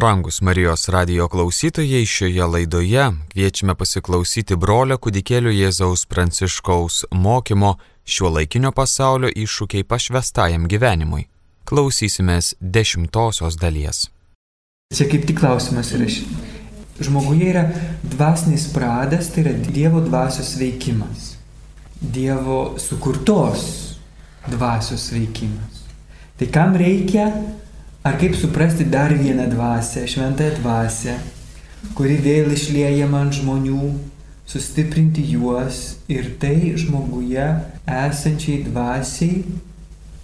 Brangus Marijos radio klausytojai, šioje laidoje kviečiame pasiklausyti brolio kudikėlių Jėzaus Pranciškaus mokymo šiuo laikinio pasaulio iššūkiai pašvestajam gyvenimui. Klausysimės dešimtosios dalies. Čia kaip tik klausimas yra. Žmoguje yra dvasinis pradas, tai yra Dievo dvasios veikimas. Dievo sukurtos dvasios veikimas. Tai kam reikia Ar kaip suprasti dar vieną dvasę, šventąją dvasę, kuri vėl išliejama ant žmonių, sustiprinti juos ir tai žmoguje esančiai dvasiai,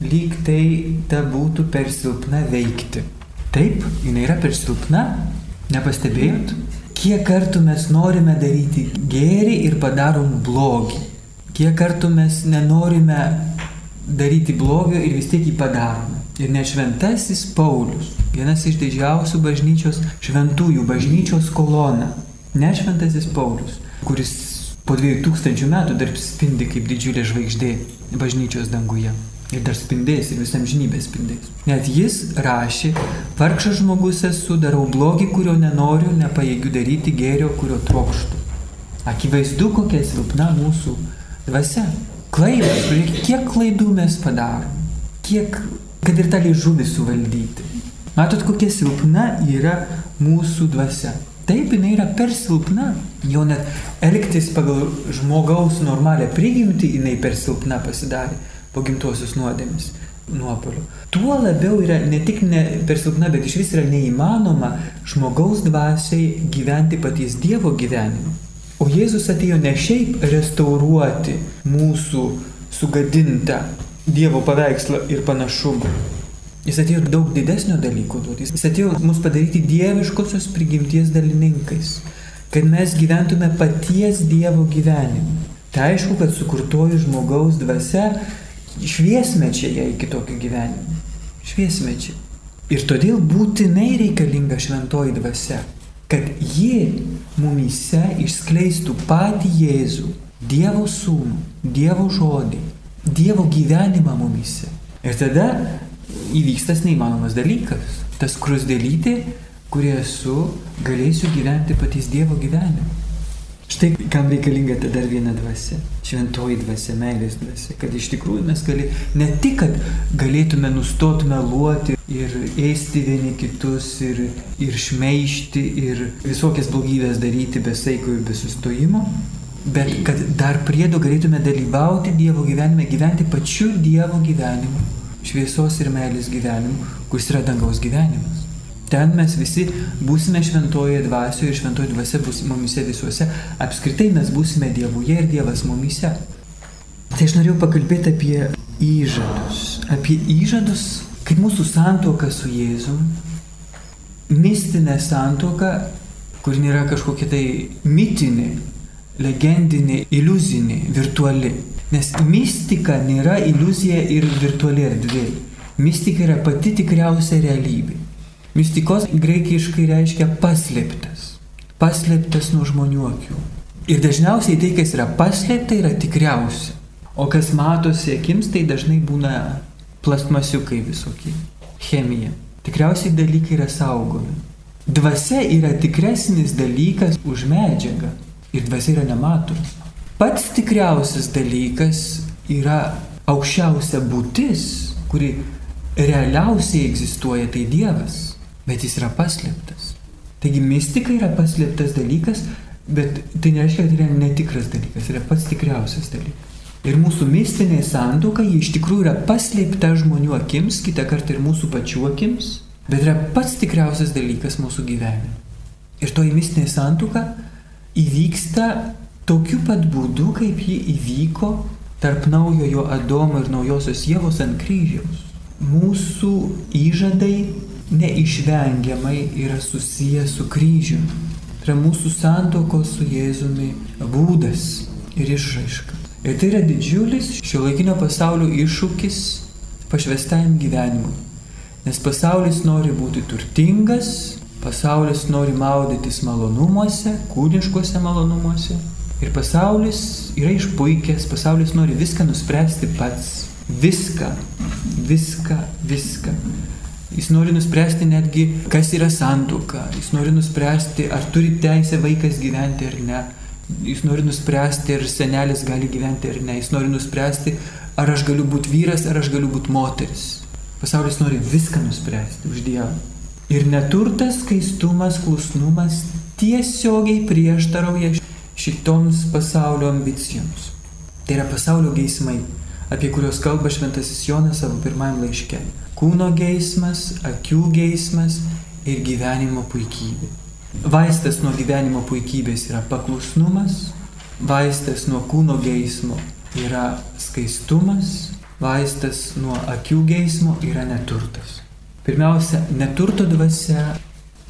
lyg tai ta būtų per silpna veikti. Taip, jinai yra per silpna, nepastebėjot? Kiek kartų mes norime daryti gėrį ir padarom blogį. Kiek kartų mes nenorime daryti blogio ir vis tiek jį padarome. Ir net šventasis Paulius, vienas iš didžiausių bažnyčios šventųjų, bažnyčios kolona, net šventasis Paulius, kuris po 2000 metų dar spindi kaip didžiulė žvaigždė bažnyčios danguje. Ir dar spindės, ir visam žinybė spindės. Net jis rašė, vargšas žmogus esu, darau blogį, kurio nenoriu, nepajėgiu daryti gėrio, kurio trokštų. Akivaizdu, kokia silpna mūsų dvasia. Klaidos, kiek klaidų mes padarom, kiek kad ir tą liežuvį suvaldyti. Matot, kokia silpna yra mūsų dvasia. Taip, jinai yra per silpna. Jau net elgtis pagal žmogaus normalią prigimtį jinai per silpna pasidarė po gimtosios nuodėmis nuopolių. Tuo labiau yra ne tik ne per silpna, bet iš vis yra neįmanoma žmogaus dvasiai gyventi paties Dievo gyvenimu. O Jėzus atėjo ne šiaip restauruoti mūsų sugadintą Dievo paveikslą ir panašumą. Jis atėjo daug didesnio dalyko duoti. Jis atėjo mus padaryti dieviškosios prigimties dalininkais, kad mes gyventume paties Dievo gyvenimu. Tai aišku, kad sukurtoji žmogaus dvasia šviesmečia ją iki tokio gyvenimo. Šviesmečia. Ir todėl būtinai reikalinga šventoji dvasia, kad ji mumyse išskleistų patį Jėzų, Dievo sūnų, Dievo žodį, Dievo gyvenimą mumise. Ir tada įvyks tas neįmanomas dalykas. Tas krusdėlytė, kurie esu, galėsiu gyventi patys Dievo gyvenimą. Štai kam reikalinga ta dar viena dvasia. Šventoji dvasia, meilės dvasia. Kad iš tikrųjų mes gali, ne tik, kad galėtume nustoti meluoti ir ėsti vieni kitus ir, ir šmeišti ir visokias blogybės daryti be saiko ir be sustojimo, bet kad dar priedo galėtume dalyvauti Dievo gyvenime, gyventi pačiu Dievo gyvenimu, šviesos ir meilės gyvenimu, kuris yra dangaus gyvenimas. Ten mes visi būsime šventoje dvasioje ir šventoje dvasia bus mumise visuose. Apskritai mes būsime Dievuje ir Dievas mumise. Tai aš norėjau pakalbėti apie įžadus. Apie įžadus, kaip mūsų santoka su Jėzum, mistinė santoka, kur nėra kažkokia tai mitinė, legendinė, iliuzinė, virtuali. Nes mistika nėra iliuzija ir virtuali erdvė. Mistika yra pati tikriausia realybė. Mistikos graikiškai reiškia paslėptas. Paslėptas nuo žmonių akių. Ir dažniausiai tai, kas yra paslėpta, yra tikriausia. O kas matosi akims, tai dažnai būna plastmasiukai visokie. Chemija. Tikriausiai dalykai yra saugomi. Dvasia yra tikresnis dalykas už medžiagą ir dvasia yra nematoma. Pats tikriausias dalykas yra aukščiausia būtis, kuri realiausiai egzistuoja, tai Dievas, bet jis yra paslėptas. Taigi mistika yra paslėptas dalykas, bet tai nereiškia, kad tai yra netikras dalykas, yra pats tikriausias dalykas. Ir mūsų mistinė santuoka, ji iš tikrųjų yra paslėpta žmonių akims, kitą kartą ir mūsų pačių akims, bet yra pats tikriausias dalykas mūsų gyvenime. Ir toji mistinė santuoka įvyksta tokiu pat būdu, kaip ji įvyko tarp naujojo Adomo ir naujosios Jėvos ant kryžiaus. Mūsų įžadai neišvengiamai yra susiję su kryžiumi. Tai yra mūsų santokos su Jėzumi būdas ir išraiška. Ir tai yra didžiulis šio laikinio pasaulio iššūkis pašvestajam gyvenimui. Nes pasaulis nori būti turtingas, Pasaulis nori maudytis malonumuose, kūniškuose malonumuose. Ir pasaulis yra išpuikęs, pasaulis nori viską nuspręsti pats. Viską, viską, viską. Jis nori nuspręsti netgi, kas yra santuoka. Jis nori nuspręsti, ar turi teisę vaikas gyventi ar ne. Jis nori nuspręsti, ar senelis gali gyventi ar ne. Jis nori nuspręsti, ar aš galiu būti vyras, ar aš galiu būti moteris. Pasaulis nori viską nuspręsti už Dievą. Ir neturtas, skaistumas, klusnumas tiesiogiai prieštarauja šitoms pasaulio ambicijoms. Tai yra pasaulio geismai, apie kuriuos kalba Šventasis Jonas savo pirmajam laiške kūno geismas, akių geismas ir gyvenimo puikybė. Vaistas nuo gyvenimo puikybės yra paklusnumas, vaistas nuo kūno geismo yra skaistumas, vaistas nuo akių geismo yra neturtas. Pirmiausia, neturto dvasia,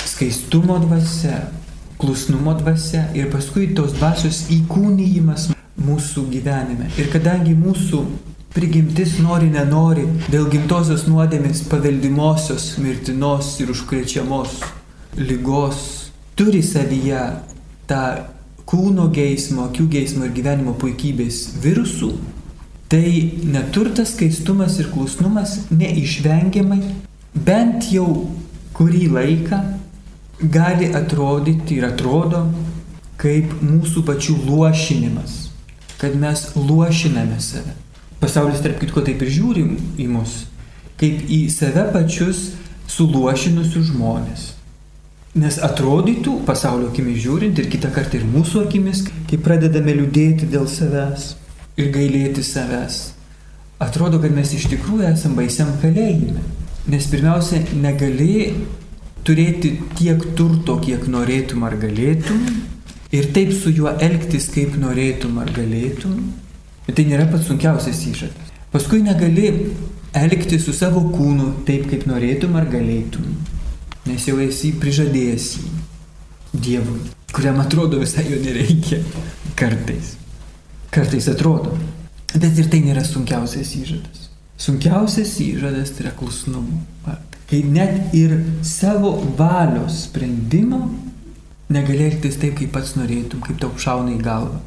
skaistumo dvasia, klusnumo dvasia ir paskui tos dvasios įkūnyjimas mūsų gyvenime. Ir kadangi mūsų Prigimtis nori, nenori, dėl gimtosios nuodėmės paveldimosios, mirtinos ir užkrečiamos lygos turi savyje tą kūno geismo, akių geismo ir gyvenimo puikybės virusų, tai neturtas, skaistumas ir klusnumas neišvengiamai bent jau kurį laiką gali atrodyti ir atrodo kaip mūsų pačių luošinimas, kad mes luošiname save. Pasaulis, tarp kitko, taip ir žiūri į mus, kaip į save pačius suluošinusius žmonės. Nes atrodytų pasaulio akimis žiūrint ir kitą kartą ir mūsų akimis, kai pradedame liūdėti dėl savęs ir gailėti savęs, atrodo, kad mes iš tikrųjų esame baisiam kalėjime. Nes pirmiausia, negali turėti tiek turto, kiek norėtum ar galėtum, ir taip su juo elgtis, kaip norėtum ar galėtum, Bet tai nėra pats sunkiausias įžadas. Paskui negali elgti su savo kūnu taip, kaip norėtum ar galėtum, nes jau esi prižadėjęs jį Dievui, kuriam atrodo visai jo nereikia. Kartais. Kartais atrodo. Bet ir tai nėra sunkiausias įžadas. Sunkiausias įžadas tai yra klusnumo. Kai net ir savo valios sprendimo negali elgtis taip, kaip pats norėtum, kaip tau šauna į galvą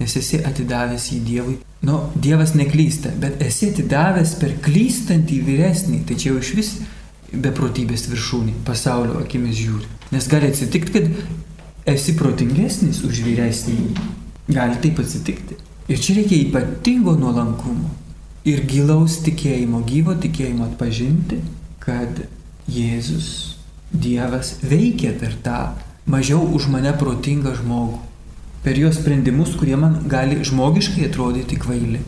nes esi atidavęs jį Dievui. Nu, Dievas neklysta, bet esi atidavęs per klystantį vyresnį, tai čia jau iš vis beprotybės viršūnė, pasaulio akimis žiūri. Nes gali atsitikti, kad esi protingesnis už vyresnį. Gali taip atsitikti. Ir čia reikia ypatingo nuolankumo ir gilaus tikėjimo, gyvo tikėjimo atpažinti, kad Jėzus, Dievas veikia per tą mažiau už mane protingą žmogų per jos sprendimus, kurie man gali žmogiškai atrodyti kvaili.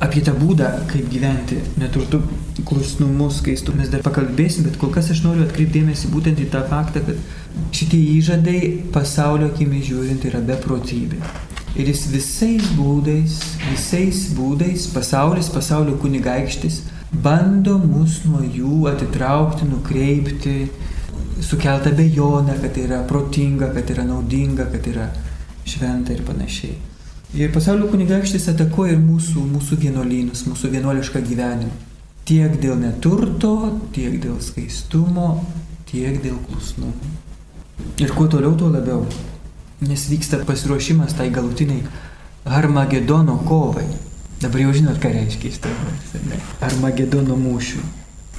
Apie tą būdą, kaip gyventi neturtų klusnumu, skaistu mes dar pakalbėsim, bet kol kas aš noriu atkreipdėmėsi būtent į tą faktą, kad šitie įžadai pasaulio akimi žiūrint yra beprotybė. Ir jis visais būdais, visais būdais, pasaulis, pasaulio kunigaikštis, bando mus nuo jų atitraukti, nukreipti, sukeltą bejonę, kad tai yra protinga, kad tai yra naudinga, kad tai yra šventą ir panašiai. Ir pasaulio kunigaikštis atakuoja ir mūsų, mūsų vienuolynus, mūsų vienuolišką gyvenimą. Tiek dėl neturto, tiek dėl skaistumo, tiek dėl klusnumo. Ir kuo toliau, tuo labiau. Nes vyksta pasiruošimas tai galutiniai Armagedono kovai. Dabar jau žinot, ką reiškia istorija. Armagedono mūšių.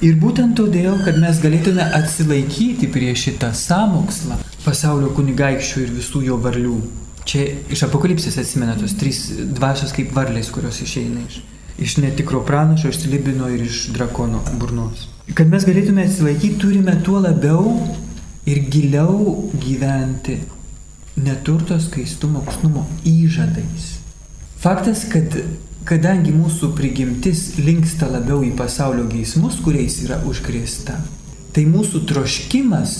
Ir būtent todėl, kad mes galėtume atsilaikyti prieš šitą samokslą pasaulio kunigaikščių ir visų jo varlių, Čia iš apokalipsės atsimena tos trys dvasios kaip varlės, kurios išeina iš, iš netikro pranašo, iš Libino ir iš drakono burnos. Kad mes galėtume atsilaikyti, turime tuo labiau ir giliau gyventi neturto skaistumo, kusnumo įžadais. Faktas, kad kadangi mūsų prigimtis linksta labiau į pasaulio geismus, kuriais yra užkrėsta, tai mūsų troškimas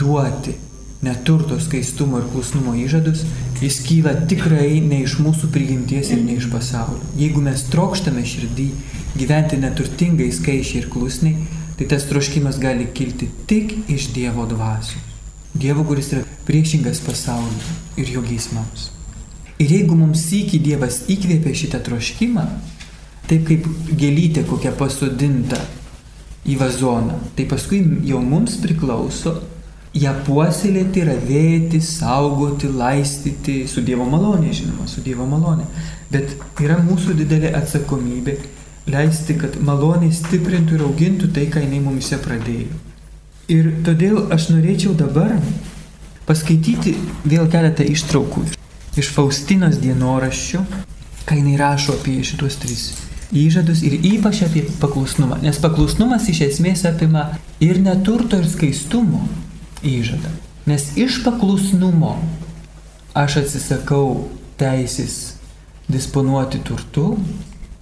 duoti neturto skaistumo ir klusnumo įžadus, jis kyla tikrai ne iš mūsų prigimties ir ne iš pasaulio. Jeigu mes trokštame širdį gyventi neturtingai, skaičiai ir klusniai, tai tas troškimas gali kilti tik iš Dievo dvasios. Dievo, kuris yra priešingas pasauliu ir jo geismams. Ir jeigu mums sykį Dievas įkvėpė šitą troškimą, taip kaip gėlytė kokia pasodinta į vazoną, tai paskui jau mums priklauso ją puoselėti, ravėti, saugoti, laistyti su Dievo malonė, žinoma, su Dievo malonė. Bet yra mūsų didelė atsakomybė leisti, kad maloniai stiprintų ir augintų tai, ką jinai mumise pradėjo. Ir todėl aš norėčiau dabar paskaityti vėl keletą ištraukų iš Faustinos dienoraščių, ką jinai rašo apie šitos tris įžadus ir ypač apie paklusnumą. Nes paklusnumas iš esmės apima ir neturto, ir skaistumo įžadą. Nes iš paklusnumo aš atsisakau teisės disponuoti turtu,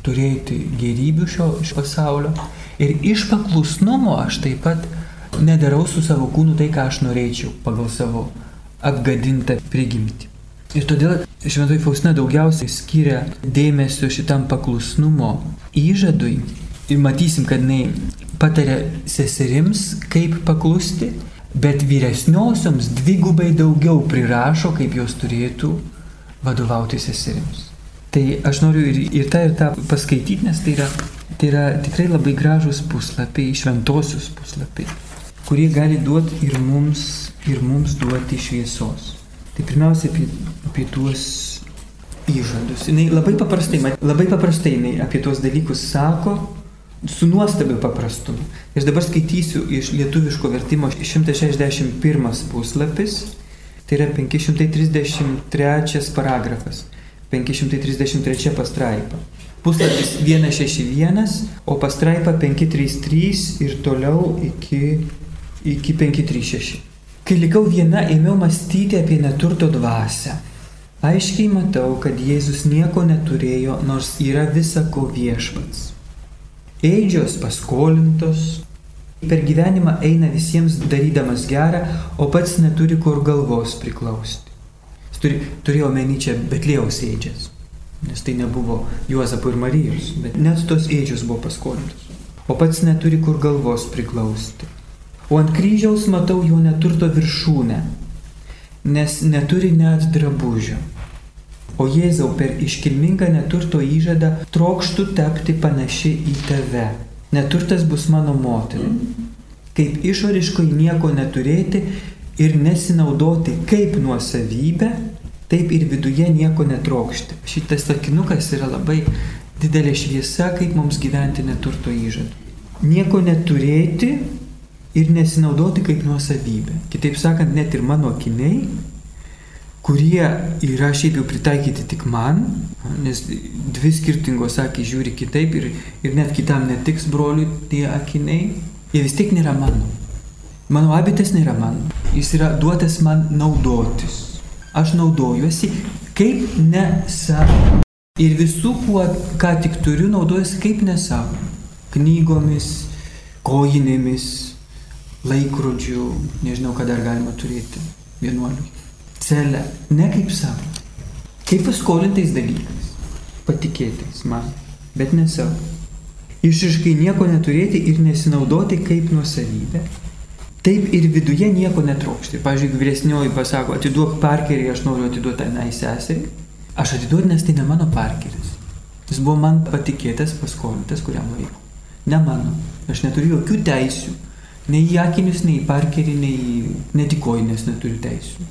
turėti gerybių šio, šio pasaulio. Ir iš paklusnumo aš taip pat nedarau su savo kūnu tai, ką aš norėčiau pagal savo apgadintą prigimtį. Ir todėl Šventoji Faustina daugiausiai skiria dėmesio šitam paklusnumo įžadui. Ir matysim, kad jinai patarė seserims, kaip paklusti, bet vyresniosioms dvigubai daugiau prirašo, kaip jos turėtų vadovauti seserims. Tai aš noriu ir, ir tą, ir tą paskaityti, nes tai yra, tai yra tikrai labai gražus puslapiai, šventosius puslapiai, kurie gali duoti ir mums, ir mums duoti šviesos. Tai pirmiausia apie, apie tuos įžadus. Jis labai paprastai, labai paprastai apie tuos dalykus sako, su nuostabiu paprastumu. Aš dabar skaitysiu iš lietuviško vertimo 161 puslapis, tai yra 533 paragrafas, 533 pastraipa. Puslapis 161, o pastraipa 533 ir toliau iki, iki 536. Kai likau viena, ėmiau mąstyti apie neturto dvasę. Aiškiai matau, kad Jėzus nieko neturėjo, nors yra visako viešpats. Eidžios paskolintos, per gyvenimą eina visiems darydamas gerą, o pats neturi kur galvos priklausti. Jis turi, turėjo omeny čia Betlėjaus eidžias, nes tai nebuvo Juozapo ir Marijos, bet net tos eidžios buvo paskolintos. O pats neturi kur galvos priklausti o ant kryžiaus matau jo neturto viršūnę, nes neturi net drabužio. O Jėzau per iškilmingą neturto įžadą trokštų tapti panaši į tave. Neturtas bus mano motina. Kaip išoriškai nieko neturėti ir nesinaudoti kaip nuosavybę, taip ir viduje nieko netrokšti. Šitas sakinukas yra labai didelė šviesa, kaip mums gyventi neturto įžadą. Nieko neturėti ir nesinaudoti kaip nuosavybė. Kitaip sakant, net ir mano akiniai, kurie yra šiaip jau pritaikyti tik man, nes dvi skirtingos akis žiūri kitaip ir, ir net kitam netiks broliui tie akiniai, jie vis tiek nėra mano. Mano abitas nėra mano, jis yra duotas man naudotis. Aš naudojuosi kaip ne savo. Ir visų, kuo, ką tik turiu, naudojuosi kaip ne savo. Knygomis, kojinėmis, laikrodžių, nežinau, ką dar galima turėti vienuoliui. Celę, ne kaip savo. Kaip paskolintais dalykais, patikėtais man, bet ne savo. Išiškai nieko neturėti ir nesinaudoti kaip nuosavybė. Taip ir viduje nieko netrokšti. Pavyzdžiui, vyresnioji pasako, atiduok parkerį, aš noriu atiduoti tenai seserį. Aš atiduodu, nes tai ne mano parkeris. Jis buvo man patikėtas, paskolintas kuriam laikui. Ne mano. Aš neturiu jokių teisių Nei į akinius, nei į parkerį, nei į netikojinės neturi teisų.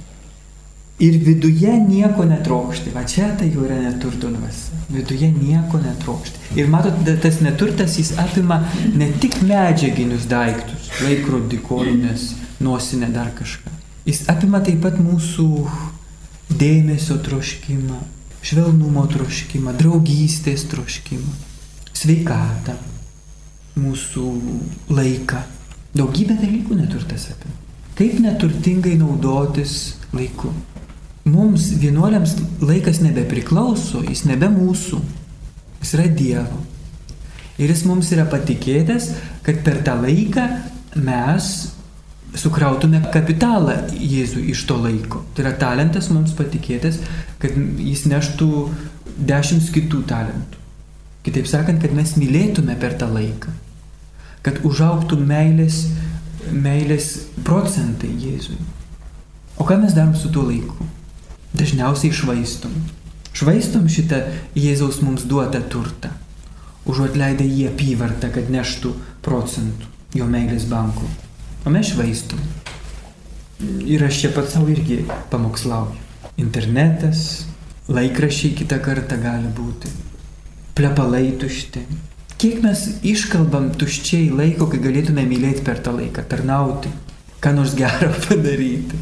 Ir viduje nieko netrokšti. Va čia tai jau yra neturto dvasia. Viduje nieko netrokšti. Ir matot, tas neturtas jis apima ne tik medžiaginius daiktus, laikrodį, kojinės, nosinę, dar kažką. Jis apima taip pat mūsų dėmesio troškimą, švelnumo troškimą, draugystės troškimą, sveikatą, mūsų laiką. Daugybė dalykų neturtas apima. Kaip neturtingai naudotis laiku. Mums vienuoliams laikas nebepriklauso, jis nebe mūsų, jis yra Dievo. Ir jis mums yra patikėtas, kad per tą laiką mes sukrautume kapitalą Jėzui iš to laiko. Tai yra talentas mums patikėtas, kad jis neštų dešimt kitų talentų. Kitaip sakant, kad mes mylėtume per tą laiką kad užauktų meilės, meilės procentai Jėzui. O ką mes darom su tuo laiku? Dažniausiai švaistom. Švaistom šitą Jėzaus mums duotą turtą, užuot leidę jį apyvartą, kad neštų procentų jo meilės bankų. O mes švaistom. Ir aš čia pats savo irgi pamokslauju. Internetas, laikrašiai kitą kartą gali būti, plepalai tušti, Kiek mes iškalbam tuščiai laiko, kai galėtume mylėti per tą laiką, tarnauti, ką nors gero padaryti,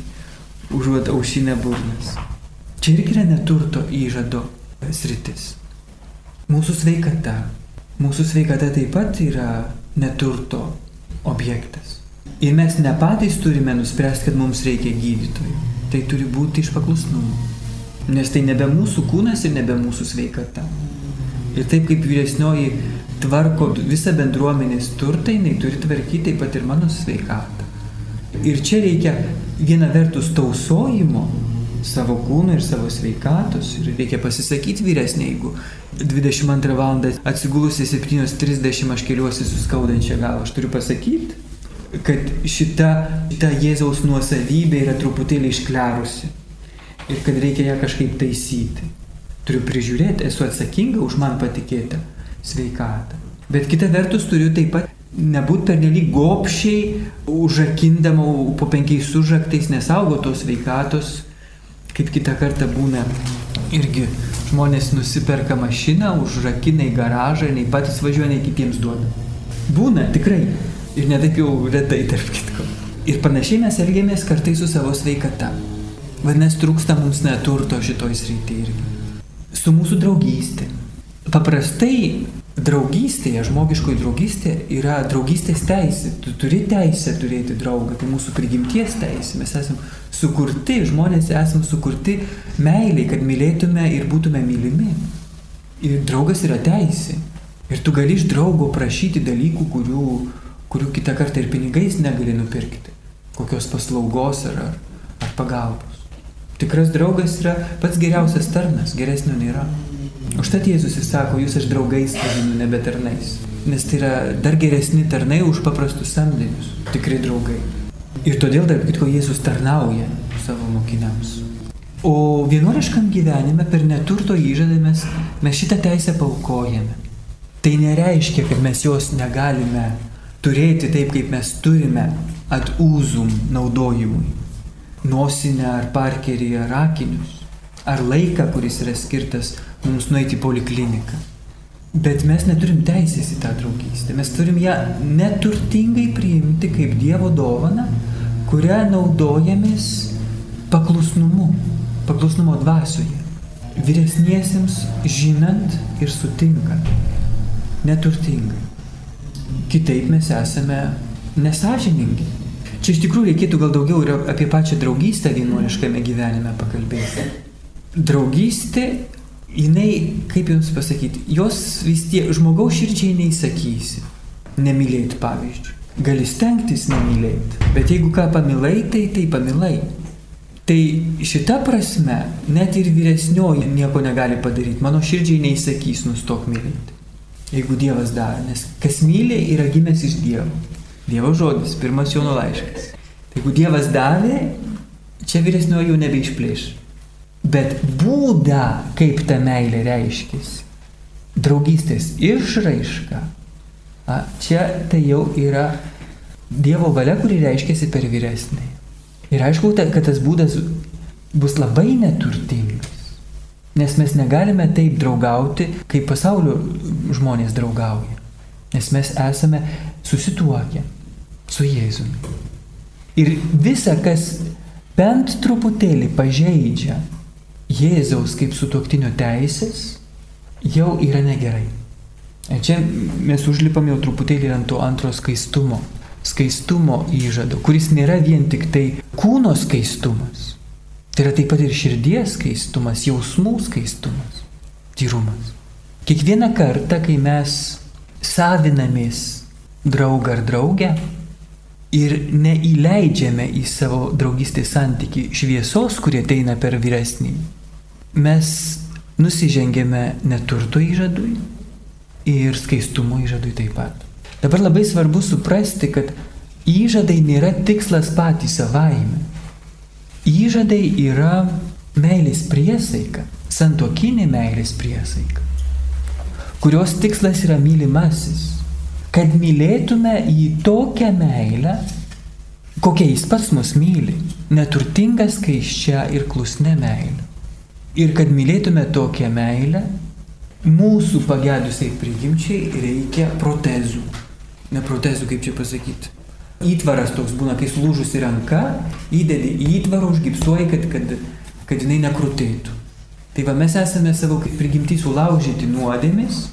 užuot aušinę burnas. Čia irgi yra neturto įžado sritis. Mūsų sveikata. Mūsų sveikata taip pat yra neturto objektas. Ir mes ne patys turime nuspręsti, kad mums reikia gydytojų. Tai turi būti iš paklusnumo. Nes tai nebe mūsų kūnas ir nebe mūsų sveikata. Ir taip kaip vyresnioji tvarko visą bendruomenės turtą, jinai turi tvarkyti taip pat ir mano sveikatą. Ir čia reikia viena vertus tausojimo savo kūno ir savo sveikatos. Ir reikia pasisakyti vyresnė, jeigu 22 val. atsigulusi 7.30 aš keliuosi su skaudančia galva. Aš turiu pasakyti, kad šita, šita Jėzaus nuosavybė yra truputėlį išklerusi. Ir kad reikia ją kažkaip taisyti turiu prižiūrėti, esu atsakinga už man patikėtą sveikatą. Bet kita vertus turiu taip pat nebūti pernelyg gopšiai, užakindama po penkiais užaktais, nesaugo tos sveikatos, kaip kitą kartą būna irgi žmonės nusiperka mašiną, užrakina į garažą ir nei patys važiuoja, nei kitiems duoda. Būna tikrai. Ir netaip jau retai, tarp kitko. Ir panašiai mes elgiamės kartai su savo sveikata. Vadinasi, trūksta mums neturto šitoj srityje irgi su mūsų draugystė. Paprastai draugystėje, žmogiškoji draugystė yra draugystės teisė. Tu turi teisę turėti draugą, tai mūsų prigimties teisė. Mes esame sukurti, žmonės esame sukurti meiliai, kad mylėtume ir būtume mylimi. Ir draugas yra teisė. Ir tu gali iš draugo prašyti dalykų, kurių, kurių kitą kartą ir pinigais negali nupirkti. Kokios paslaugos ar, ar, ar pagalbos. Tikras draugas yra pats geriausias tarnas, geresnio nėra. Užtat Jėzus įsako, jūs aš draugais vadinu, nebe tarnais. Nes tai yra dar geresni tarnai už paprastus samdinius, tikrai draugai. Ir todėl, tarp kitko, Jėzus tarnauja savo mokiniams. O vienuoliškam gyvenime per neturto įžadą mes, šitą teisę paukojame. Tai nereiškia, kad mes jos negalime turėti taip, kaip mes turime, at uzum naudojimui nosinę ar parkerį ar akinius, ar laiką, kuris yra skirtas mums nueiti į polikliniką. Bet mes neturim teisės į tą draugystę. Mes turim ją neturtingai priimti kaip Dievo dovana, kurią naudojamės paklusnumu, paklusnumo dvasioje. Vyresniesiems žinant ir sutinkant. Neturtingai. Kitaip mes esame nesažiningi. Čia iš tikrųjų reikėtų gal daugiau ir apie pačią draugystę vienuoliškame gyvenime pakalbėti. Draugystė, jinai, kaip jums pasakyti, jos vis tiek žmogaus širdžiai neįsakysi. Nemylėti, pavyzdžiui. Gali stengtis nemylėti, bet jeigu ką pamilai, tai tai pamilai. Tai šita prasme net ir vyresnioji nieko negali padaryti. Mano širdžiai neįsakys nustok mylėti. Jeigu Dievas daro, nes kas myli yra gimęs iš Dievo. Dievo žodis, pirmas Jono laiškas. Tai jeigu Dievas davė, čia vyresnioji jau nebeišplėš. Bet būdą, kaip ta meilė reiškėsi, draugystės išraiška, a, čia tai jau yra Dievo valia, kuri reiškėsi per vyresnį. Ir aišku, kad tas būdas bus labai neturtingas. Nes mes negalime taip draugauti, kaip pasaulio žmonės draugauja. Nes mes esame susituokę su Jėzumi. Ir visa, kas bent truputėlį pažeidžia Jėzaus kaip sutoktinio teisės, jau yra negerai. Ir čia mes užlipam jau truputėlį ant to antro skaistumo. Skaistumo įžado, kuris nėra vien tik tai kūno skaistumas. Tai yra taip pat ir širdies skaistumas, jausmų skaistumas, tyrumas. Kiekvieną kartą, kai mes savinamės draugą ar draugę, ir neįleidžiame į savo draugystės santyki šviesos, kurie ateina per vyresnį, mes nusižengėme neturto įžadui ir skaistumo įžadui taip pat. Dabar labai svarbu suprasti, kad įžadai nėra tikslas patys savaime. Įžadai yra meilės priesaika, santokinė meilės priesaika, kurios tikslas yra mylimasis kad mylėtume jį tokią meilę, kokia jis pats mus myli, neturtinga, skaiščia ir klusne meilė. Ir kad mylėtume tokią meilę, mūsų pagedusiai prigimčiai reikia protezų. Ne protezų, kaip čia pasakyti. Įtvaras toks būna, kai sulūžusi ranka, įdedi į įtvarą, užgipsuoji, kad, kad, kad jinai nekrutėtų. Tai va mes esame savo prigimtį sulaužyti nuodėmis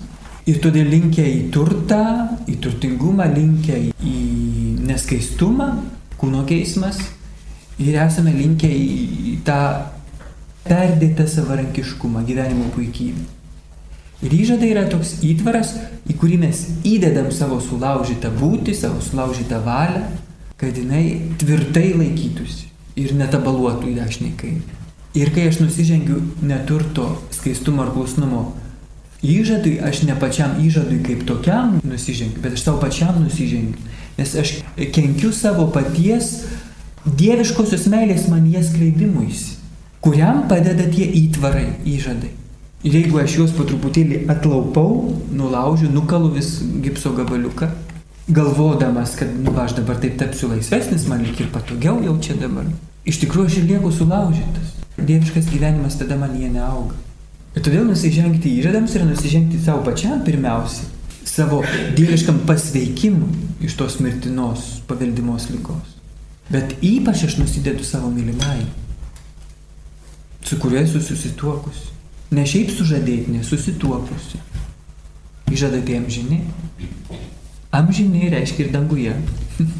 ir todėl linkę į turtą, į turtingumą, linkę į neskaistumą, kūno keismas ir esame linkę į tą perdėtą savarankiškumą, gyvenimo puikybę. Ir įžadai yra toks įtvaras, į kurį mes įdedam savo sulaužytą būtį, savo sulaužytą valią, kad jinai tvirtai laikytųsi ir netabaluotų į dešinį kairę. Ir kai aš nusižengiu neturto skaistumo ar klausnumo įžadui, aš ne pačiam įžadui kaip tokiam nusižengiu, bet aš savo pačiam nusižengiu. Nes aš kenkiu savo paties dieviškosios meilės man jas kleidimuisi, kuriam padeda tie įtvarai, įžadai. Ir jeigu aš juos po truputėlį atlaupau, nulaužiu, nukalu vis gipso gabaliuką, galvodamas, kad, nu, aš dabar taip tapsiu laisvesnis, man lyg ir patogiau jau čia dabar. Iš tikrųjų, aš ir lieku sulaužytas. Dieviškas gyvenimas tada man jie neauga. Ir todėl nusižengti įžadams yra nusižengti savo pačiam pirmiausiai, savo dieviškam pasveikimui iš tos mirtinos paveldimos lygos. Bet ypač aš nusidedu savo mylimai, su kuriuo esu susituokusi. Ne šiaip sužadėtinė, susituokusi. Įžada apie amžinį. Amžinį reiškia ir danguje.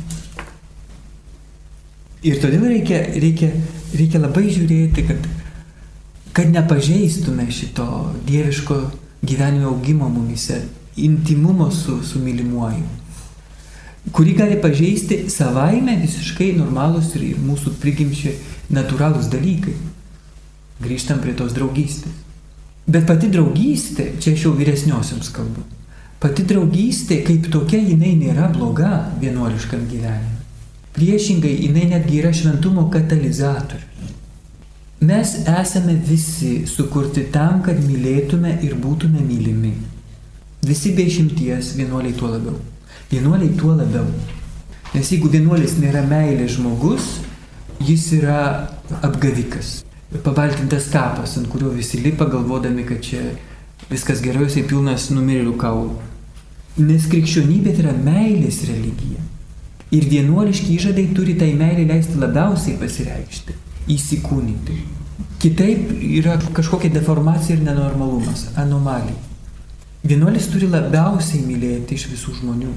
ir todėl reikia, reikia, reikia labai žiūrėti, kad, kad nepažeistume šito dieviško gyvenimo augimo mumise, intimumo su, su mylimuoju, kurį gali pažeisti savaime visiškai normalūs ir mūsų prigimčiai natūralūs dalykai. Grįžtam prie tos draugystės. Bet pati draugystė, čia aš jau vyresniosiams kalbu, pati draugystė kaip tokia jinai nėra bloga vienuoliškam gyvenimui. Priešingai, jinai netgi yra šventumo katalizatorius. Mes esame visi sukurti tam, kad mylėtume ir būtume mylimi. Visi be išimties vienuoliai tuo labiau. Vienuoliai tuo labiau. Nes jeigu vienuolis nėra meilės žmogus, jis yra apgavikas pabaltintas kapas, ant kurio visi lipa galvodami, kad čia viskas gerai, jisai pilnas numirėlių kaulų. Nes krikščionybė tai yra meilės religija. Ir vienuoliški įžadai turi tai meilį leisti labiausiai pasireikšti, įsikūnyti. Kitaip yra kažkokia deformacija ir nenormalumas, anomalija. Vienuolis turi labiausiai mylėti iš visų žmonių.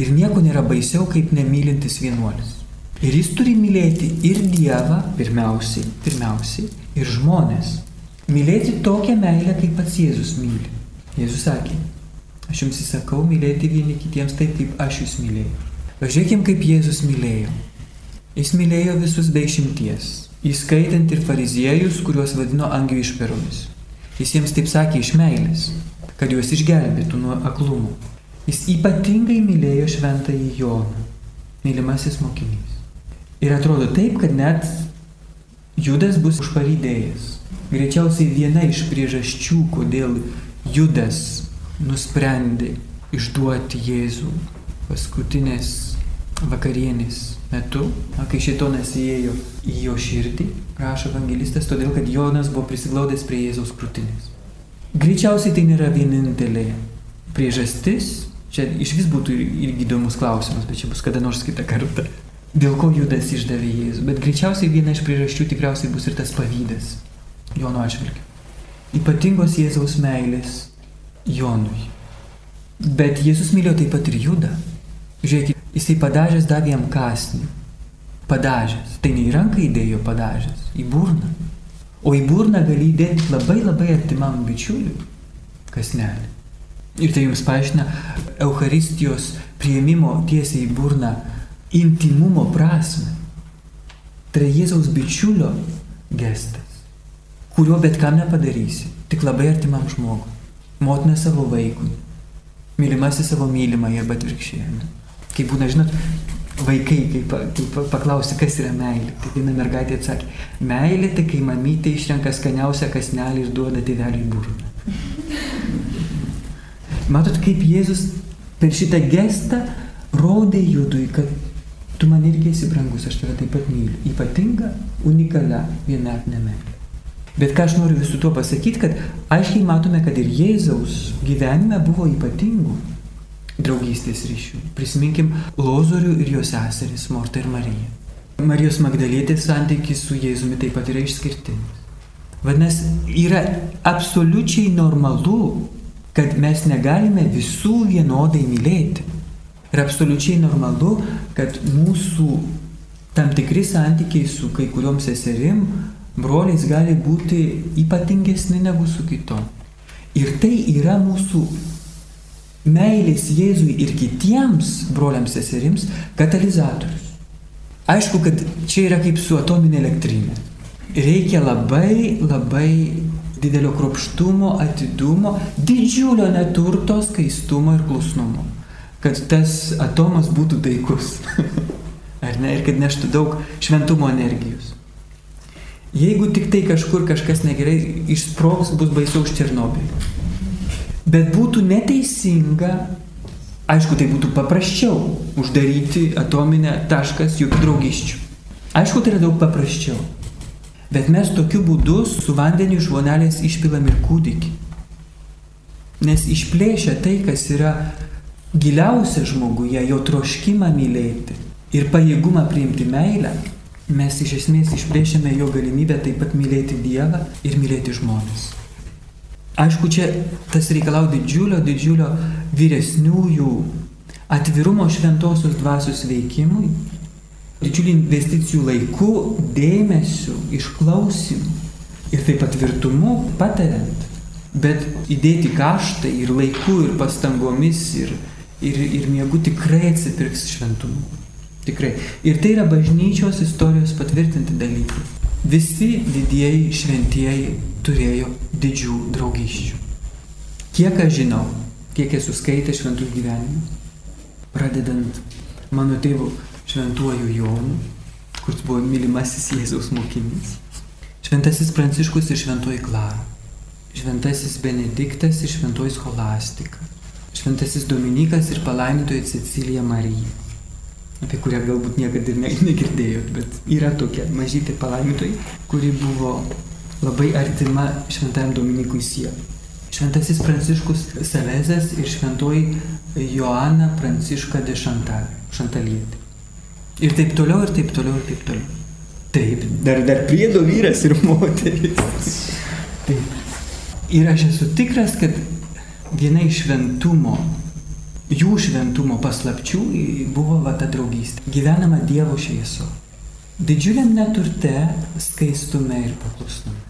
Ir nieko nėra baisiau, kaip nemylintis vienuolis. Ir jis turi mylėti ir Dievą, pirmiausiai, pirmiausiai, ir žmonės. Mylėti tokią meilę, kaip pats Jėzus myli. Jėzus sakė, aš jums įsakau mylėti vieni kitiems taip, kaip aš jūs mylėjau. Pažiūrėkim, kaip Jėzus mylėjo. Jis mylėjo visus be išimties, įskaitant ir fariziejus, kuriuos vadino angių išperomis. Jis jiems taip sakė iš meilės, kad juos išgelbėtų nuo aklumo. Jis ypatingai mylėjo šventąjį Joną, mylimasis mokinys. Ir atrodo taip, kad net Judas bus užparydėjęs. Greičiausiai viena iš priežasčių, kodėl Judas nusprendė išduoti Jėzų paskutinės vakarienės metu, kai šitonas įėjo į jo širdį, rašo evangelistas, todėl kad Jonas buvo prisiglaudęs prie Jėzaus krūtinės. Greičiausiai tai nėra vienintelė priežastis, čia iš vis būtų irgi įdomus klausimas, bet čia bus kada nors kitą kartą dėl ko Judas išdavė Jėzų. Bet greičiausiai viena iš priežasčių tikriausiai bus ir tas pavydas Jono atžvilgiu. Ypatingos Jėzaus meilės Jonui. Bet Jėzus mylėjo taip pat ir Judą. Žiūrėkit, jisai padažęs davė jam kasnį. Padažęs. Tai ne į ranką įdėjo padažęs, į burną. O į burną gali įdėti labai labai artimam bičiuliui kasnelį. Ir tai jums paaiškina Euharistijos prieimimo tiesiai į burną intimumo prasme. Tai Jėzaus bičiulio gestas, kurio bet kam nepadarysi, tik labai artimam žmogui. Motina savo vaikui, mylimasis savo mylimai arba atvirkščiai. Kaip būna, žinot, vaikai, kai, pa, kai paklausi, kas yra meilė. Tai viena mergaitė atsakė, meilė tai kai mamytė išrenka skaniausią kasnelį ir duoda tėveliui burną. Matot, kaip Jėzus per šitą gestą rodė judui, kad Tu man irgi esi brangus, aš tave taip pat myliu. Ypatinga, unikalia, vienatinė meilė. Bet ką aš noriu visų tuo pasakyti, kad aiškiai matome, kad ir Jėzaus gyvenime buvo ypatingų draugystės ryšių. Prisiminkim Lozorių ir jo seseris Morta ir Marija. Marijos Magdalietės santykis su Jėzumi taip pat yra išskirtinis. Vadinasi, yra absoliučiai normalu, kad mes negalime visų vienodai mylėti. Ir absoliučiai normalu, kad mūsų tam tikri santykiai su kai kuriuom seserim, broliais gali būti ypatingesni negu su kitom. Ir tai yra mūsų meilės Jėzui ir kitiems broliams seserims katalizatorius. Aišku, kad čia yra kaip su atominė elektrinė. Reikia labai, labai didelio kropštumo, atidumo, didžiulio neturto, skaistumo ir klusnumo, kad tas atomas būtų taikus. Ar ne? Ir kad neštų daug šventumo energijos. Jeigu tik tai kažkur kažkas negerai išsprogs, bus baisiau už Černobilį. Bet būtų neteisinga, aišku, tai būtų paprasčiau uždaryti atominę taškas jokių draugiščių. Aišku, tai yra daug paprasčiau. Bet mes tokiu būdu su vandeniu iš vonelės išpilam ir kūdikį. Nes išplėšia tai, kas yra giliausia žmoguje, jo troškimą mylėti ir pajėgumą priimti meilę, mes iš esmės išplėšiame jo galimybę taip pat mylėti Dievą ir mylėti žmonės. Aišku, čia tas reikalau didžiulio, didžiulio vyresniųjų atvirumo šventosios dvasios veikimui, didžiulių investicijų laiku, dėmesiu, išklausimu ir taip pat tvirtumu patariant. Bet įdėti kaštai ir laiku, ir pastangomis, ir, ir, ir miegu tikrai atsipirks šventumu. Tikrai. Ir tai yra bažnyčios istorijos patvirtinti dalykai. Visi didieji šventieji turėjo didžių draugysčių. Kiek aš žinau, kiek esu skaitęs šventų gyvenimų, pradedant mano tėvų šventuoju Jonu, kuris buvo mylimasis Jėzaus mokinys, šventasis Pranciškus ir šventoji Klara, šventasis Benediktas ir šventoji Scholastika, šventasis Dominikas ir palaimintoji Cecilija Marija apie kurią galbūt niekada ir negirdėjot, bet yra tokia mažytė palaimintoji, kuri buvo labai artima šventajam Dominikui sielai. Šventasis Pranciškus Salezas ir šventoji Joana Pranciška de Chantal, Šantalietė. Ir taip toliau, ir taip toliau, ir taip toliau. Taip, dar, dar priedo vyras ir moteris. Taip. Ir aš esu tikras, kad viena iš šventumo jų šventumo paslapčių buvo va ta draugystė. Gyvenama Dievo švieso. Didžiuliam neturte, skaistume ir paklusnume.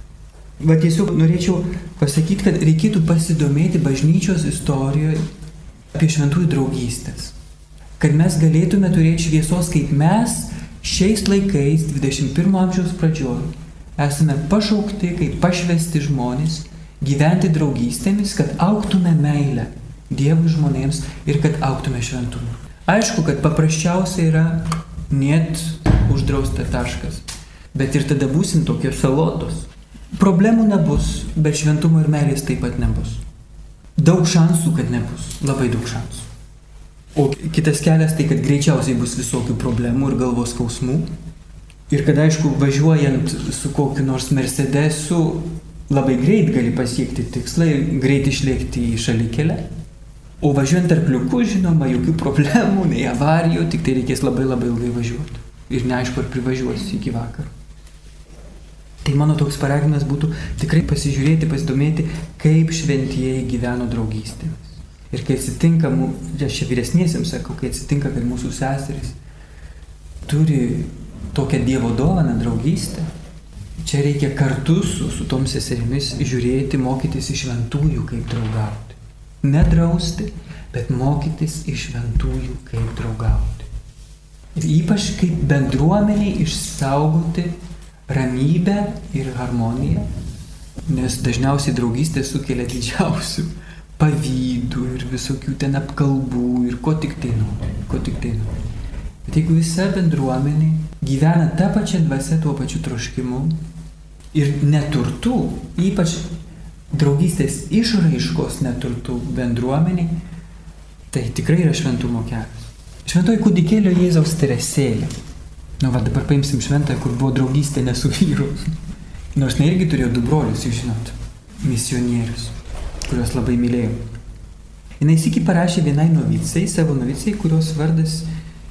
Va tiesiog norėčiau pasakyti, kad reikėtų pasidomėti bažnyčios istorijoje apie šventųjų draugystės. Kad mes galėtume turėti šviesos, kaip mes šiais laikais, 21 amžiaus pradžioje, esame pašaukti kaip pašvesti žmonės gyventi draugystėmis, kad auktume meilę Dievui žmonėms ir kad auktume šventumu. Aišku, kad paprasčiausia yra net uždrausta taškas, bet ir tada būsim tokie salotos. Problemų nebus, bet šventumo ir meilės taip pat nebus. Daug šansų, kad nebus, labai daug šansų. O kitas kelias tai, kad greičiausiai bus visokių problemų ir galvos skausmų. Ir kad aišku, važiuojant su kokiu nors Mercedesu, labai greit gali pasiekti tikslą ir greit išlėkti į šalikelę. O važiuojant arkliuku, žinoma, jokių problemų, nei avarijų, tik tai reikės labai labai ilgai važiuoti. Ir neaišku, ar privažiuosi iki vakaro. Tai mano toks paraginimas būtų tikrai pasižiūrėti, pasidomėti, kaip šventieji gyveno draugystėmis. Ir kai atsitinka, aš čia vyresniesiems sakau, kai atsitinka, kad mūsų seserys turi tokią Dievo dovaną draugystę, čia reikia kartu su, su tom seserimis žiūrėti, mokytis iš šventųjų, kaip draugauti nedrausti, bet mokytis iš šventųjų, kaip draugauti. Ir ypač kaip bendruomeniai išsaugoti ramybę ir harmoniją, nes dažniausiai draugystė sukelia didžiausių pavydų ir visokių ten apkalbų ir ko tik tai nori, ko tik tai nori. Bet jeigu visa bendruomenė gyvena tą pačią dvasę, tuo pačiu troškimu ir neturtų, ypač draugystės išraiškos neturtų bendruomeniai, tai tikrai yra šventumo kelias. Šventoji kūdikėlio Jėzaus teresėlė. Nu, va dabar paimsim šventąją, kur buvo draugystė ne su vyru. Nors jinai irgi turėjo du brolius, jūs žinot, misionierius, kuriuos labai mylėjo. Jinai sėki parašė vienai novicai, savo novicai, kurios vardas,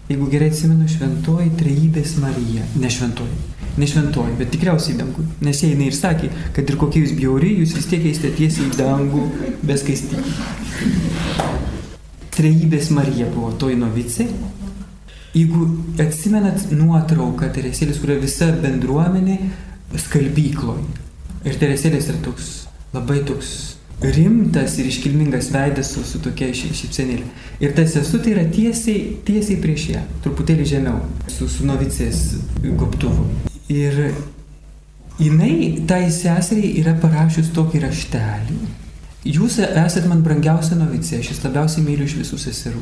jeigu gerai atsimenu, šventoji trejybės Marija. Ne šventoji, ne šventoji, bet tikriausiai dangų. Nes jie jinai ir sakė, kad ir kokie jūs bjauri, jūs vis tiek eisite tiesiai į dangų be skaistykų. Trejybės Marija buvo toji novicai. Jeigu atsimenat nuotrauką Teresėlės, kurio visa bendruomenė skalbykloj. Ir Teresėlės yra toks labai toks rimtas ir iškilmingas veidas su, su tokia šypsenėlė. Ir ta sesutė yra tiesiai, tiesiai prieš ją, truputėlį žemiau, su, su novicės gobtuvu. Ir jinai, tai seseriai, yra parašius tokį raštelį. Jūs esate man brangiausia novicė, aš jūs labiausiai myliu iš visų seserų.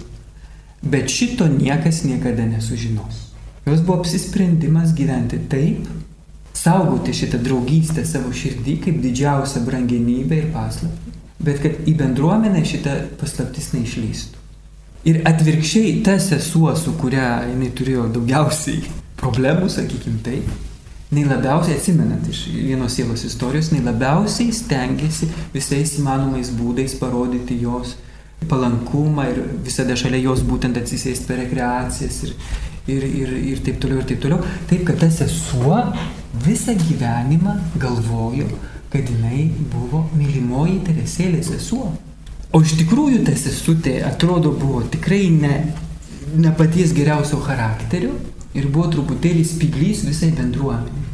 Bet šito niekas niekada nesužinos. Jos buvo apsisprendimas gyventi taip, saugoti šitą draugystę savo širdį kaip didžiausią brangenybę ir paslaptį, bet kad į bendruomenę šitą paslaptis neišlystų. Ir atvirkščiai ta sesuo, su kuria jinai turėjo daugiausiai problemų, sakykim taip, jinai labiausiai atsimenant iš vienos sielos istorijos, jinai labiausiai stengiasi visais įmanomais būdais parodyti jos palankumą ir visada šalia jos būtent atsisėsti per rekreacijas ir, ir, ir, ir taip toliau ir taip toliau. Taip, kad ta sesuo visą gyvenimą galvojo, kad jinai buvo mylimoji Teresėlės sesuo. O iš tikrųjų ta sesutė atrodo buvo tikrai ne, ne paties geriausio charakterio ir buvo truputėlį spiglys visai bendruomeniai.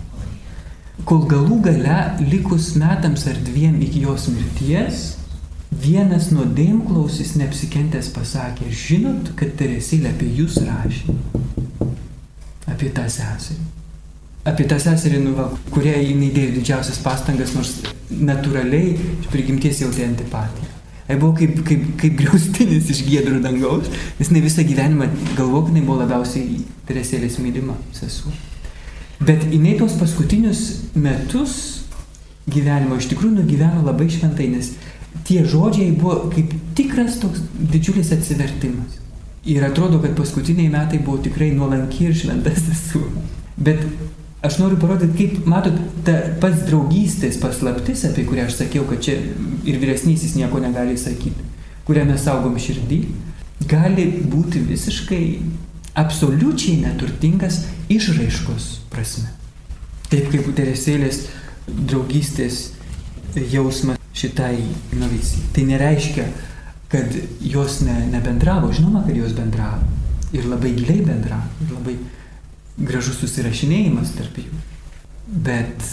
Kol galų gale, likus metams ar dviem iki jos mirties, vienas nuodėmklausis neapsikentęs pasakė, žinot, kad Teresėlė apie jūs rašė apie tą seserį. Apie tą seserį, nu, va, kuriai jinai dėjo didžiausias pastangas, nors natūraliai iš prigimties jautė antipatiją. Tai buvo kaip, kaip, kaip griaustinis iš gėdrų dangaus, nes ne visą gyvenimą galvo, kad jinai buvo labiausiai Teresėlės mylima sesuo. Bet jinai tos paskutinius metus gyvenimo iš tikrųjų nugyveno labai šventai, nes tie žodžiai buvo kaip tikras toks didžiulis atsivertimas. Ir atrodo, kad paskutiniai metai buvo tikrai nuolanki ir šventas esu. Bet aš noriu parodyti, kaip, matot, ta pats draugystės paslaptis, apie kurią aš sakiau, kad čia ir vyresnysis nieko negali sakyti, kurią mes saugom širdį, gali būti visiškai absoliučiai neturtingas išraiškos prasme. Taip kaip Teresėlės draugystės jausmas šitai novicijai. Tai nereiškia, kad jos ne, nebendravo, žinoma, kad jos bendravo. Ir labai giliai bendravo, ir labai gražus susirašinėjimas tarp jų. Bet,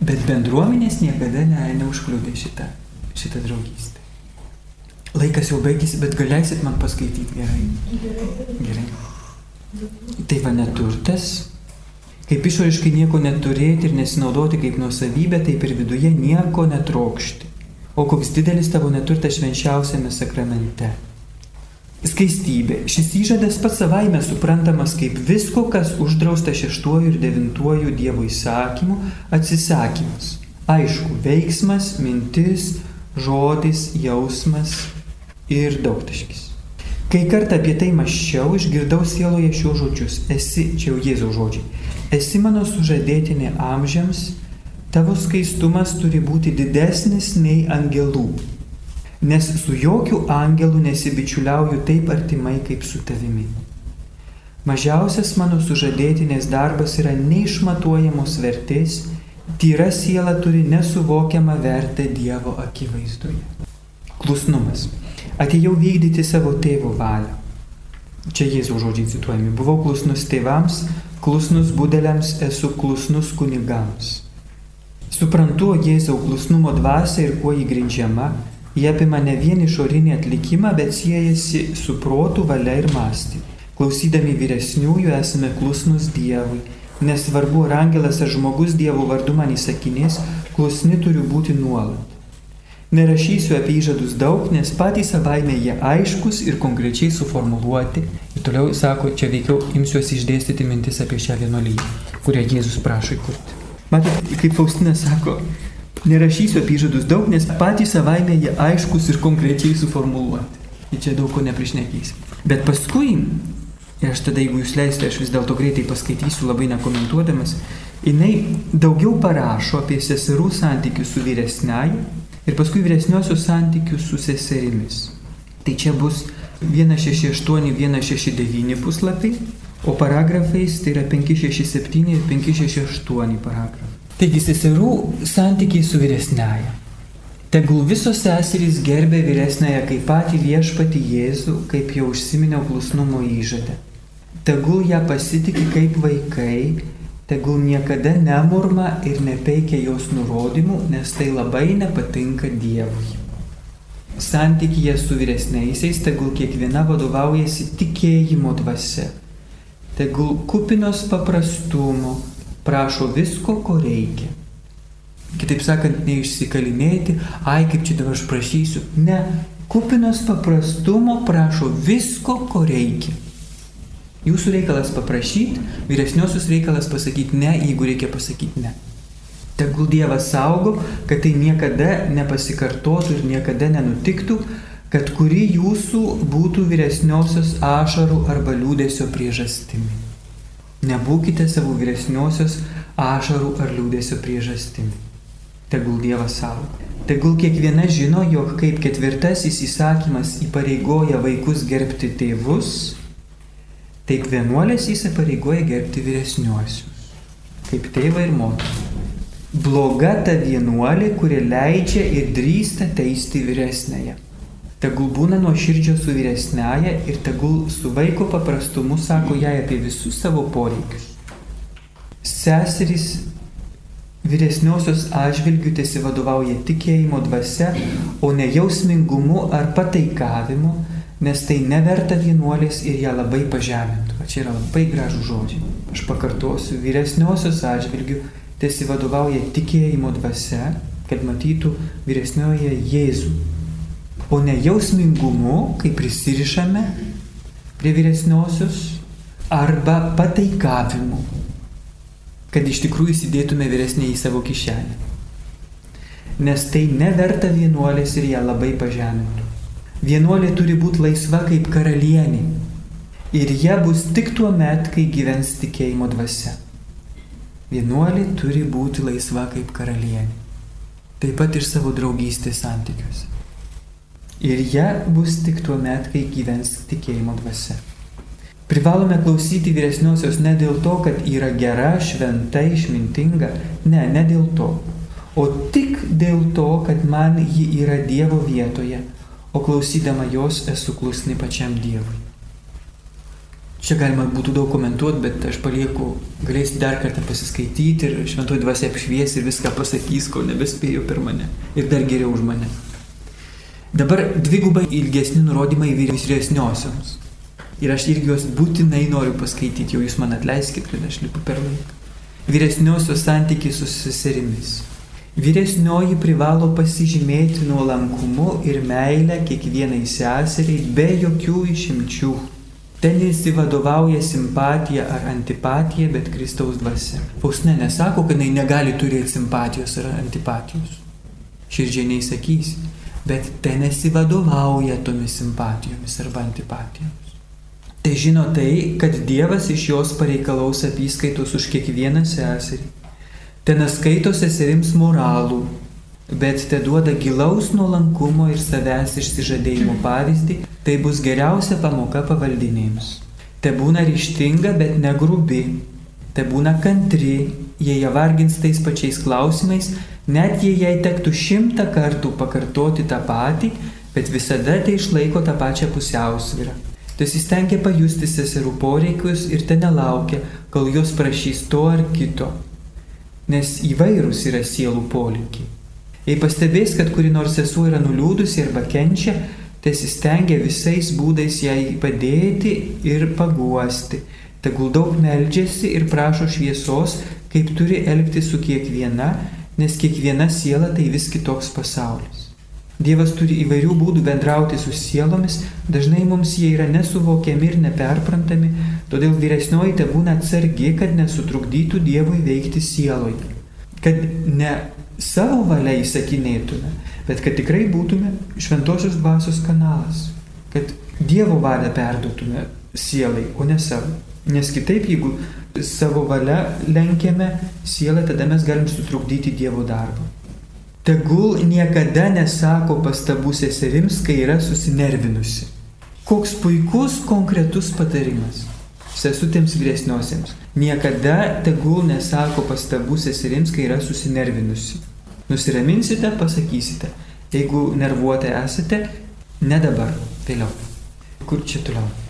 bet bendruomenės niekada ne, neužkliūdė šitą, šitą draugystę. Laikas jau baigėsi, bet galėsit man paskaityti gerai. Gerai. Tai va neturtas, kaip išoriškai nieko neturėti ir nesinaudoti kaip nuosavybė, taip ir viduje nieko netrokšti o koks didelis tavo neturtas švenčiausiame sakramente. Skaistybė. Šis įžadas pats savaime suprantamas kaip visko, kas uždrausta šeštuoju ir devintuoju Dievo įsakymu, atsisakymas. Aišku, veiksmas, mintis, žodis, jausmas ir daugtaškis. Kai kartą apie tai maščiau, išgirdau sieloje šios žodžius. Esi, čia jau Jėzaus žodžiai. Esi mano sužadėtinė amžiams tavo skaistumas turi būti didesnis nei angelų, nes su jokių angelų nesibičiuliauju taip artimai kaip su tavimi. Mažiausias mano sužadėtinės darbas yra neišmatuojamos vertės, tyra siela turi nesuvokiamą vertę Dievo akivaizdoje. Klusnumas. Atėjau vykdyti savo tėvo valią. Čia Jėzaus žodžiai cituojami. Buvau klusnus tėvams, klusnus budeliams, esu klusnus kunigams. Suprantu Jėzaus klusnumo dvasę ir kuo jį grindžiama, jie apima ne vien išorinį atlikimą, bet siejasi su protų, valia ir mąstymu. Klausydami vyresniųjų esame klusnus Dievui, nesvarbu ar angelas ar žmogus Dievo vardu man įsakinės, klusni turiu būti nuolat. Nerašysiu apie įžadus daug, nes patys savaime jie aiškus ir konkrečiai suformuluoti. Ir toliau sako, čia veikiau imsiuosi išdėstyti mintis apie šią vienuolyną, kurią Jėzus prašo įkurti. Matot, kaip Faustina sako, nerašysiu apie įžadus daug, nes patys savaime jie aiškus ir konkrečiai suformuluoti. Ir čia daug ko neprišnekysiu. Bet paskui, ir aš tada, jeigu jūs leisite, aš vis dėlto greitai paskaitysiu, labai nekomentuodamas, Jis daugiau parašo apie seserų santykius su vyresniaja ir paskui vyresniosios santykius su seserimis. Tai čia bus 168-169 puslapiai, o paragrafais tai yra 567 ir 568 paragrafai. Taigi seserų santykiai su vyresniaja. Tegul visos seserys gerbė vyresnąją kaip patį viešpatį Jėzų, kaip jau užsiminiau klusnumo įžadę. Tegul ją pasitikė kaip vaikai, tegul niekada nemurma ir nepeikia jos nurodymų, nes tai labai nepatinka Dievui. Santykėje su vyresniaisiais tegul kiekviena vadovaujasi tikėjimo dvasia, tegul kupinos paprastumo prašo visko, ko reikia Kitaip sakant, neišsikalinėti, ai kaip čia dabar aš prašysiu. Ne, kupinos paprastumo prašo visko, ko reikia. Jūsų reikalas paprašyti, vyresniosius reikalas pasakyti ne, jeigu reikia pasakyti ne. Tegul Dievas saugo, kad tai niekada nepasikartotų ir niekada nenutiktų, kad kuri jūsų būtų vyresniosios ašarų arba liūdėsio priežastimi. Nebūkite savo vyresniosios ašarų ar liūdėsio priežastimi tegul Dievas saugo. Tegul kiekviena žino, jog kaip ketvirtasis įsakymas įpareigoja vaikus gerbti tėvus, taip vienuolės įsipareigoja gerbti vyresniuosius, kaip tėvą ir motiną. Bloga ta vienuolė, kuri leidžia ir drįsta teisti vyresnėje. Tegul būna nuo širdžio su vyresnėje ir tegul su vaiko paprastumu sako jai apie visus savo poreikius. Seserys vyresniosios atžvilgių tiesi vadovauja tikėjimo dvasia, o ne jausmingumu ar pataikavimu, nes tai neverta vienuolės ir ją labai pažemintų. Va čia yra labai gražų žodžiai. Aš pakartosiu, vyresniosios atžvilgių tiesi vadovauja tikėjimo dvasia, kad matytų vyresnioje Jėzų, o ne jausmingumu, kai prisirišame prie vyresniosios, arba pataikavimu, kad iš tikrųjų įsidėtume vyresnį į savo kišenę. Nes tai neverta vienuolės ir ją labai pažemintų. Vienuolė turi būti laisva kaip karalienė. Ir jie bus tik tuo met, kai gyvens tikėjimo dvasia. Vienuolė turi būti laisva kaip karalienė. Taip pat ir savo draugystės santykiuose. Ir jie bus tik tuo met, kai gyvens tikėjimo dvasia. Privalome klausyti vyresniosios ne dėl to, kad yra gera, šventa, išmintinga, ne, ne dėl to, o tik dėl to, kad man ji yra Dievo vietoje, o klausydama jos esu klusni pačiam Dievui. Čia galima būtų daug komentuoti, bet aš palieku, galėsi dar kartą pasiskaityti ir šventoji dvasia apšvies ir viską pasakys, ko nebespėjo per mane ir dar geriau už mane. Dabar dvigubai ilgesni nurodymai vyresniosioms. Ir aš irgi juos būtinai noriu paskaityti, jau jūs man atleiskit, kad aš lipu per laiką. Vyresniosios santykiai su seserimis. Vyresnioji privalo pasižymėti nuolankumu ir meilę kiekvienai seseriai be jokių išimčių. Ten įsivadovauja simpatija ar antipatija, bet Kristaus dvasia. Fausne nesako, kad jinai negali turėti simpatijos ar antipatijos. Širdžiai neįsakys, bet ten įsivadovauja tomis simpatijomis arba antipatijomis. Tai žino tai, kad Dievas iš jos pareikalaus apyskaitos už kiekvieną seserį. Ten skaito seserims moralų, bet te duoda gilaus nuolankumo ir savęs išsižadėjimo pavyzdį, tai bus geriausia pamoka pavaldinėms. Te būna ryštinga, bet negrubi, te būna kantri, jei ją vargins tais pačiais klausimais, net jei jai tektų šimtą kartų pakartoti tą patį, bet visada tai išlaiko tą pačią pusiausvyrą. Dasistengia pajusti seserų poreikius ir ten nelaukia, kol jos prašys to ar kito, nes įvairūs yra sielų polinkiai. Jei pastebės, kad kuri nors sesuo yra nuliūdusi arba kenčia, tesistengia visais būdais jai padėti ir paguosti. Tegul daug meldžiasi ir prašo šviesos, kaip turi elgti su kiekviena, nes kiekviena siela tai vis kitoks pasaulis. Dievas turi įvairių būdų bendrauti su sielomis, dažnai mums jie yra nesuvokiami ir neperprantami, todėl vyresnioji te būna atsargi, kad nesutrukdytų Dievui veikti sieloje. Kad ne savo valia įsakinėtume, bet kad tikrai būtume šventosios dvasios kanalas. Kad Dievo valią perduotume sielai, o ne savo. Nes kitaip, jeigu savo valia lenkiame sielą, tada mes galim sutrukdyti Dievo darbą. Tegul niekada nesako pastabų seserims, kai yra susinervinusi. Koks puikus konkretus patarimas sesutėms vyresniosiems. Niekada tegul nesako pastabų seserims, kai yra susinervinusi. Nusiraminsite, pasakysite. Jeigu nervuotai esate, ne dabar, vėliau. Kur čia toliau?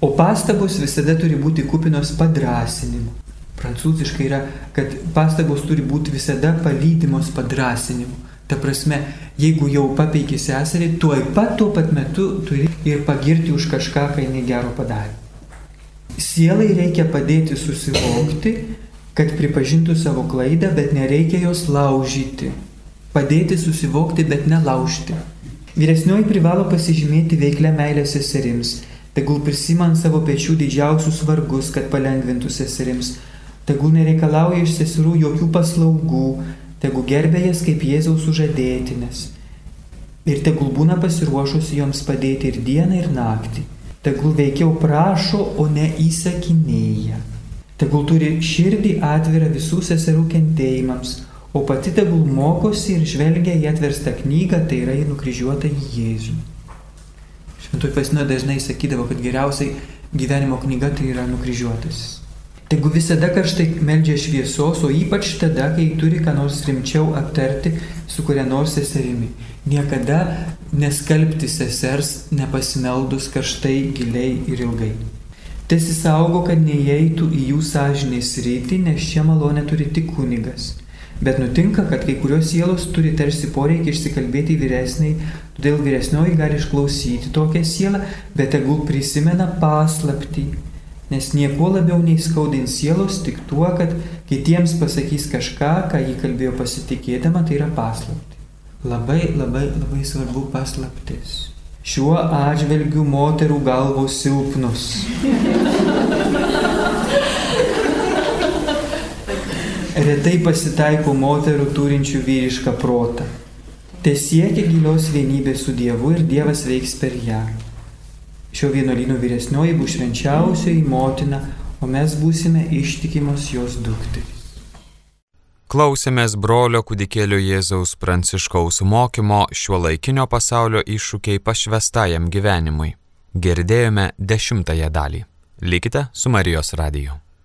O pastabos visada turi būti kupinos padrasinimu. Prancūziškai yra, kad pastabos turi būti visada palydimos padrasinimu. Ta prasme, jeigu jau papeikia seserį, tuoj pat tuo pat metu turi ir pagirti už kažką, kai jinai gero padarė. Sielai reikia padėti susivokti, kad pripažintų savo klaidą, bet nereikia jos laužyti. Padėti susivokti, bet nelaužti. Vyresnioji privalo pasižymėti veiklę meilę seserims, tegul prisimant savo pečių didžiausius vargus, kad palengvintų seserims, tegul nereikalauja iš seserų jokių paslaugų, tegul gerbė jas kaip Jėzaus sužadėtinės. Ir tegul būna pasiruošusi joms padėti ir dieną, ir naktį. Tegul veikiau prašo, o ne įsakinėja. Tegul turi širdį atvirą visų seserų kentėjimams, o pati tegul mokosi ir žvelgia į atverstą knygą, tai yra į nukryžiuotą Jėzų. Šventoji Pasino dažnai sakydavo, kad geriausiai gyvenimo knyga tai yra nukryžiuotasis. Tegu visada karštai meldžia šviesos, o ypač tada, kai turi ką nors rimčiau aptarti su kuria nors seserimi. Niekada neskalbti sesers nepasimeldus karštai, giliai ir ilgai. Tesisaugo, kad neįeitų į jų sąžinės rytį, nes čia malonė turi tik kunigas. Bet nutinka, kad kai kurios sielos turi tarsi poreikį išsikalbėti vyresniai, todėl vyresnioji gali išklausyti tokią sielą, bet tegul prisimena paslapti, nes nieko labiau nei skaudins sielos tik tuo, kad kitiems pasakys kažką, ką jį kalbėjo pasitikėdama, tai yra paslapti. Labai, labai, labai svarbu paslaptis. Šiuo atžvelgiu moterų galvos silpnus. Retai pasitaiko moterų turinčių vyrišką protą. Te siekia gilios vienybės su Dievu ir Dievas veiks per ją. Šio vienuolino vyresnioji bus švenčiausioji motina, o mes būsime ištikimos jos dukterys. Klausėmės brolio kudikėlio Jėzaus Pranciškaus mokymo šiuo laikinio pasaulio iššūkiai pašvestajam gyvenimui. Girdėjome dešimtąją dalį. Likite su Marijos radiju.